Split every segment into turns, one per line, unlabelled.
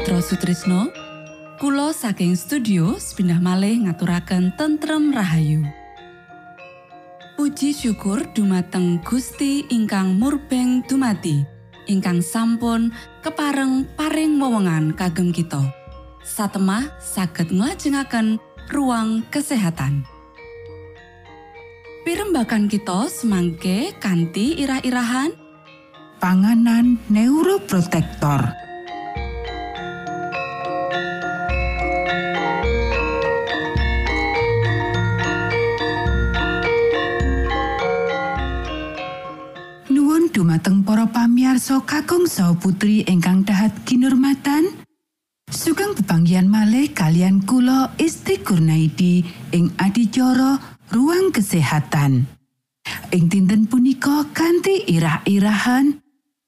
Mitra Sutrisno Kulo saking studio pindah malih ngaturaken tentrem Rahayu. Puji syukur dumateng Gusti ingkang murbeng dumati ingkang sampun kepareng paring wewenngan kagem kita. Satemah saged nglajengaken ruang kesehatan. Pirembakan kita semangke kanthi irah-irahan.
Panganan neuroprotektor. Dumateng para pamiarsa kakung saha putri ingkang dahat kinurmatan. Sugeng pepanggihan malih kalian kula Isti Kurnaidi ing adicara ruang kesehatan. Ing dinten punika kanthi irah-irahan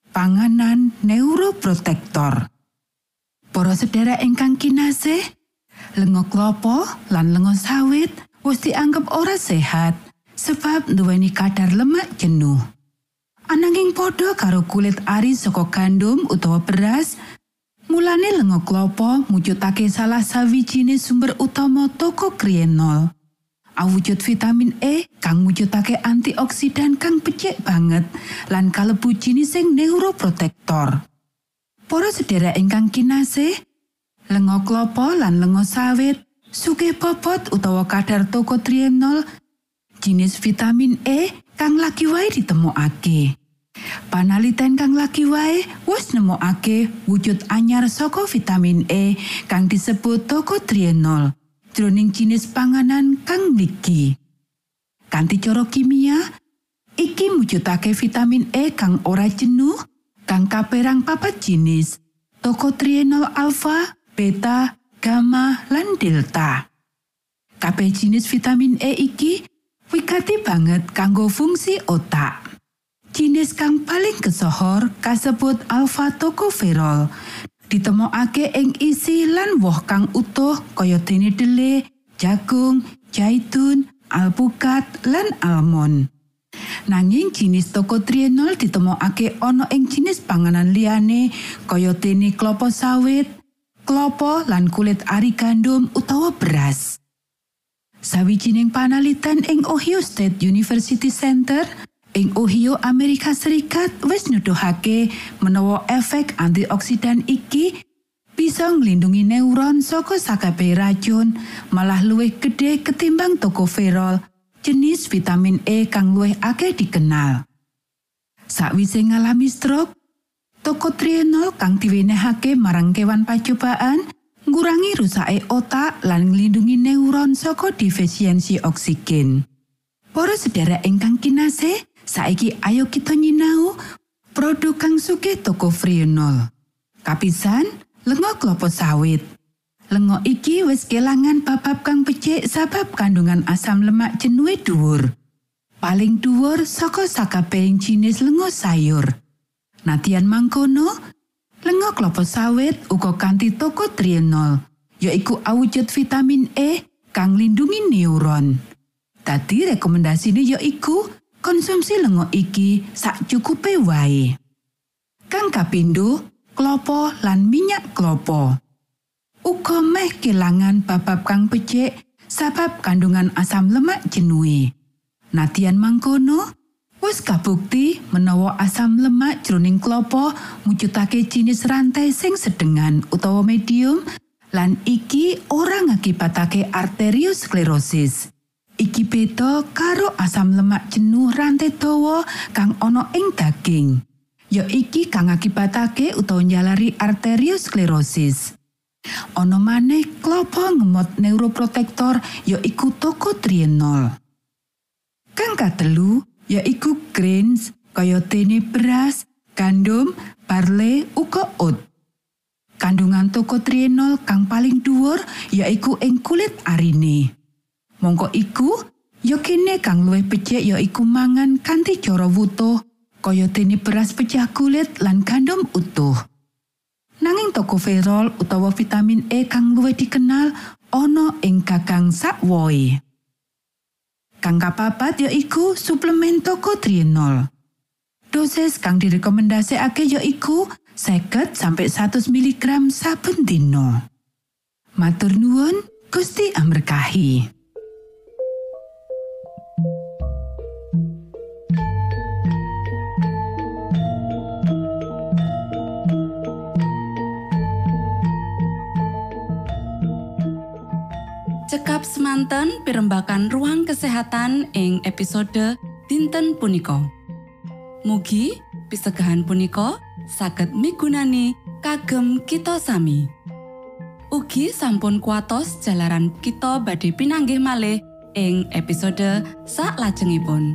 panganan neuroprotektor. Para sedherek ingkang kinasih, lenga klopo lan lenga sawit wis dianggep ora sehat sebab nduweni kadar lemak jenuh. Ananging padha karo kulit ari saka gandum utawa beras, mulane lenga klopo mujudake salah sawijine sumber utama toko krienol. awujud vitamin E kang mujudake antioksidan kang becik banget lan kalebu jinising neuroprotektor. Para sedherek ingkang kinasih, lenga klopo lan lenga sawit sugih bobot utawa kadar tokotrienol jinis vitamin E kang lagi wae ditemokake. Panaliten kang lagi wae wis nemokake wujud anyar saka vitamin E kang disebut tokotrienol. jroning jinis panganan kang mligi. Kanthi cara kimia, iki mujudake vitamin E kang ora jenuh, kang kaperang papat jinis, tokotrienol alfa, beta, gamma, lan delta. Kabeh jinis vitamin E iki wigati banget kanggo fungsi otak. Jinis kang paling kesohor kasebut alfa tokoferol ditemokake ing isi lan woh kang utuh kaya dene dele, jagung, zaitun, alpukat lan almond. Nanging jinis tokotrienol ditemokake ana ing jinis panganan liyane kaya dene klopo sawit, klopo lan kulit ari gandum utawa beras. Sawijining panaliten ing Ohio State University Center ing Ohio Amerika Serikat wis nuduhake menawa efek antioksidan iki bisa nglindungi neuron saka sakabeh racun malah luwih gede ketimbang tokoferol jenis vitamin E kang luwih akeh dikenal. Sakwise ngalami stroke, tokotrienol kang diwenehake marang kewan pacobaan ngurangi rusake otak lan nglindungi neuron saka defisiensi oksigen. Para sedherek ingkang kinasih, Saiki ayo kita nyinau produk kang suke toko Frionol. Kapisan, lengo klopo sawit. Lengo iki wis kelangan babab kang becik sabab kandungan asam lemak jenuhe dhuwur. Paling dhuwur saka sakabehing jinis lengo sayur. Natian mangkono, lengo klopo sawit uga kanthi toko trienol, yaiku awujud vitamin E kang lindungi neuron. Tadi rekomendasine yaiku konsumsi lengo iki sak cukupe wae. Kang kapindho, klopo lan minyak klopo. Uga meh kelangan babab kang becik sabab kandungan asam lemak jenuhe. Natian mangkono, wis kabukti menawa asam lemak jroning klopo mujudake jinis rantai sing sedengan utawa medium lan iki ora ngakibatake arteriosklerosis. Iki beda karo asam lemak jenuh rantai dawa kang ana ing daging. Ya iki kang akibatake utawa nyalari arteriosklerosis. Ana maneh klopo ngemot neuroprotektor ya iku tokotrienol. Kang katelu ya iku grains kaya dene beras, gandum, barley, uga oat. Kandungan tokotrienol kang paling dhuwur yaiku ing kulit arine. Mongko iku, ya kene kang luwih becik ya iku mangan kanthi cara wutuh, kaya dene beras pecah kulit lan gandum utuh. Nanging tokoferol utawa vitamin E kang luwih dikenal ana ing gagang sakwoe. Kang kapapat ya iku suplemen tokotrienol. Dosis kang direkomendasèkake ya iku 50 sampai 100 mg saben dina. Matur nuwun, Gusti amberkahi.
Cekap semanten pimbakan ruang kesehatan ing episode dinten punika. Mugi pisegahan punika saged migunani kagem kita sami. Ugi sampun kuatos jalaran kita badhe pinanggih malih ing episode sak lajengipun.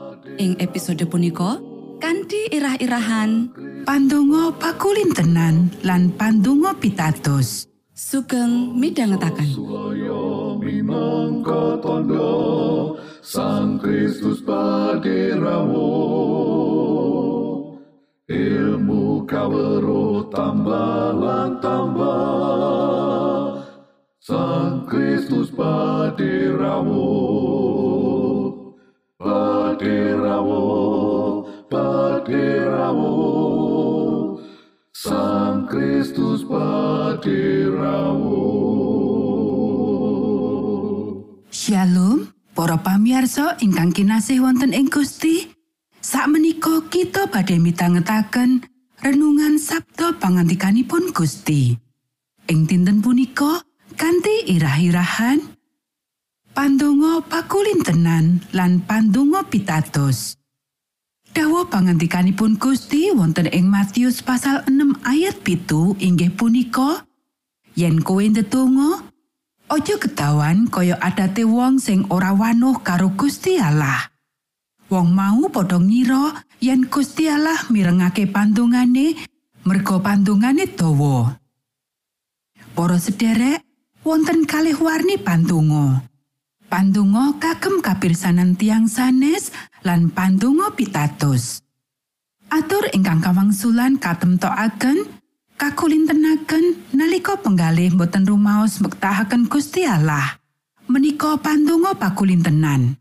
ing episode punika kanthi irah-irahan.
Pandonga pakulintenan lan pandonga pitados.
sugeng
minangka tondo Sang Kristus paderamu Ilmu kawero tambah lan tambah Sang Kristus paderamu Paderamu Sang Kristus paderamu
Shalom, para pamiarsa ingkang kinasih wonten ing Gusti. Sakmenika kita badhe mitangetaken renungan Sabda pangantikanipun Gusti. Ing dinten punika kanthi irah-irahan Pandonga pakulintenan lan pandonga pitados. Dawa pangantikanipun Gusti wonten ing Matius pasal 6 ayat pitu inggih punika yen kowe ndedonga Ojo ketahuan kaya adate wong sing ora wanuh karo Gusti Allah. Wong mau padha ngira yen Gusti Allah mirengake pandungane merga pandungane dawa. Para sederek, wonten kalih warni pandonga. Pandonga kagem kapirsanan tiang sanes lan pandonga pitados. Atur ingkang kawangsulan katemtokaken kakulintenaken nalika penggalih boten rumaos mektahaken Gusti Allah. Menika pandonga pakulintenan.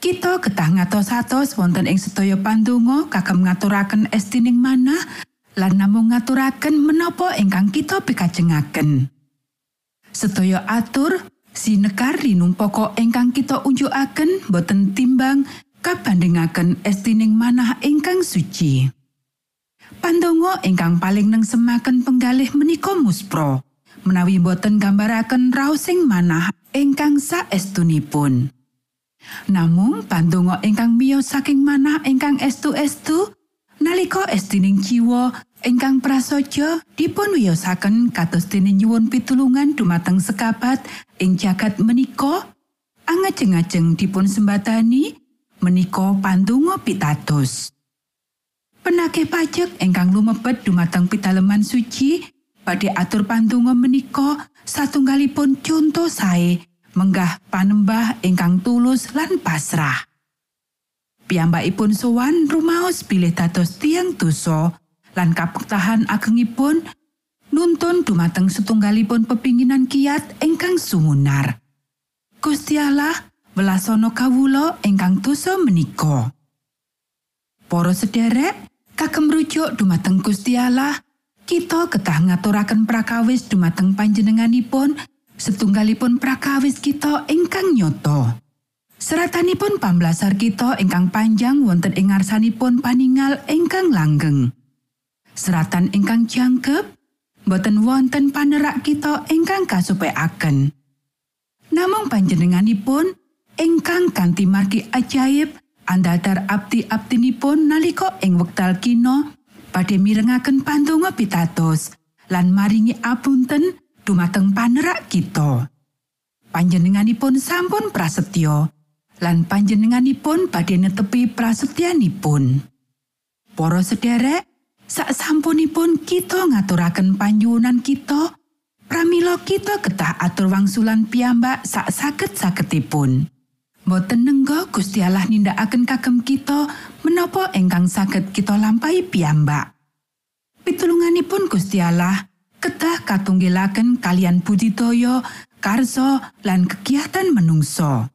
Kita ketah ngatos-atos wonten ing sedaya pandonga kagem ngaturaken estining manah lan namung ngaturaken menapa ingkang kita pikajengaken. Sedaya atur sinekar rinung pokok ingkang kita unjukaken boten timbang kabandingaken estining manah ingkang suci. Pandonga ingkang paling nengsemaken penggalih menika muspro, menawi boten gambaraken raosing manah ingkang saestunipun. Namung pandonga ingkang miyos saking manah ingkang estu-estu nalika estining jiwa ingkang prasaja dipun wiyosaken kados dene nyuwun pitulungan dumateng sekabat ing jagat menika angajeng-ajeng dipun sembatani menika pandonga pitados. Penake pajak ingkang lumebet dumateng pitaleman suci badhe atur pandonga menika satunggalipun conto sae menggah panembah ingkang tulus lan pasrah. Piyambakipun sowan rumaos bilih dados tiang dosa lan kapektahan agengipun nuntun dumateng setunggalipun pepinginan kiat ingkang sumunar. Gusti Allah welasana kawula ingkang dosa menika. Para sederek, kagem rujuk dumateng Gusti Allah, kita ketah ngaturaken prakawis dumateng panjenenganipun setunggalipun prakawis kita ingkang nyoto. Seratanipun pamblasar kita ingkang panjang wonten ing ngarsanipun paningal ingkang langgeng. Seratan ingkang jangkep boten wonten panerak kita ingkang kasupekaken. Namung panjenenganipun ingkang kanthi margi ajaib andadar abdi-abdinipun nalika ing wekdal kino badhe mirengaken pandonga pitados lan maringi apunten dumateng panerak kita. Panjenenganipun sampun prasetyo lan panjenenganipun badhe netepi prasetyanipun. Para sederek, sak sampunipun kita ngaturaken panjuwunan kita, pramila kita ketah atur wangsulan piyambak sak saged-sagedipun. Boten nenggo Gusti Allah nindakaken kagem kita menapa ingkang saged kita lampahi piyambak. Pitulunganipun Gusti Allah ketah katunggilaken kalian budidaya, karso lan kegiatan menungso.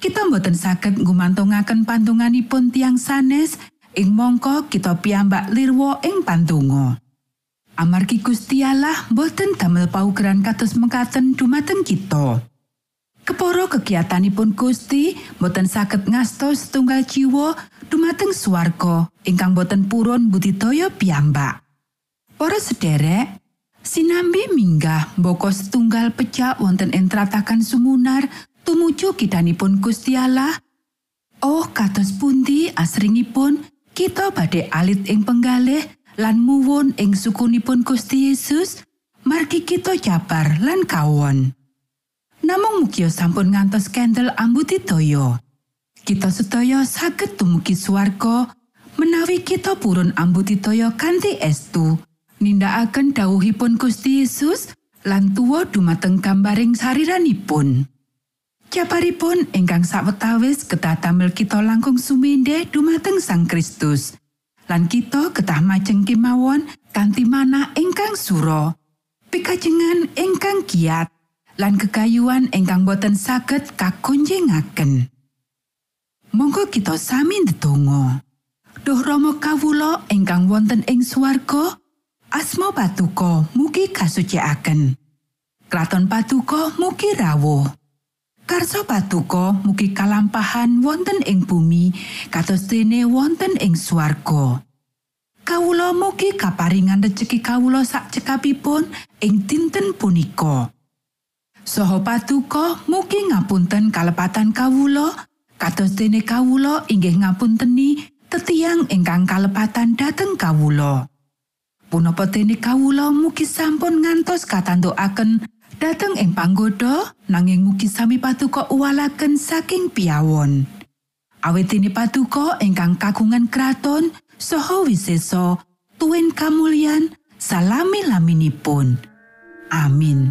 Kita boten saged ngumantungaken pantunganipun tiang sanes ing mongko kita piyambak lirwo ing pantungo. Amargi Gusti Allah boten damel paugeran kados mekaten dumateng kita. Keporo kegiatanipun Gusti boten saged ngastos setunggal jiwa dumateng swarga ingkang boten purun budidaya piyambak. Para sederek, sinambi minggah mboko setunggal pecak wonten ing tratakan sumunar tumuju kidanipun Gusti Allah. Oh, kados pundi asringipun kita badhe alit ing penggalih lan muwun ing sukunipun Gusti Yesus, margi kita jabar lan kawon. Namung mugia sampun ngantos kendel ambudidaya. Kita sedaya saged dumugi swarga menawi kita purun ambudidaya kanthi estu. nindakaken dawuhipun Gusti Yesus lan tuwa dumateng gambaring sariranipun. Jabaripun ingkang sawetawis ketah damel kita langkung suminde dumateng Sang Kristus. Lan kita ketah majeng kemawon kanthi mana ingkang suro. Pikajengan ingkang kiat lan kekayuan ingkang boten saged kakonjengaken. Monggo kita sami ndedonga. Duh Rama kawula ingkang wonten ing swarga, asma patuko mugi kasucikaken. Kraton patuko mugi rawuh. Karso patuko mugi kalampahan wonten ing bumi kados dene wonten ing swarga. Kawula mugi kaparingan rejeki kawula sak cekapipun ing dinten punika. Soho patuko mugi ngapunten kalepatan kawula kados dene kawula inggih ngapunteni tetiang ingkang kalepatan dhateng kawula. punapa dene kawula mugi sampun ngantos katantukaken dhateng ing panggoda nanging mugi sami patuko uwalaken saking piawon awit dene patuko ingkang kagungan kraton saha wiseso tuwin kamulyan salami laminipun amin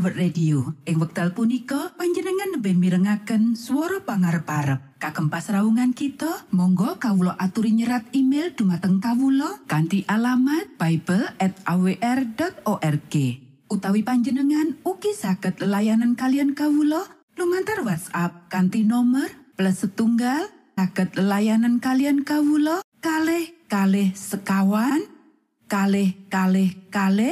World Radio. Ing wekdal punika panjenengan lebih mirengaken swara pangarep-arep. Kagem pasraungan kita, monggo kawula aturi nyerat email dumateng kawula kanthi alamat bible@awr.org. Utawi panjenengan ugi saged layanan kalian kawula lumantar WhatsApp kanthi nomor plus setunggal saged layanan kalian kawula kalih kalih sekawan kalih kalih kalih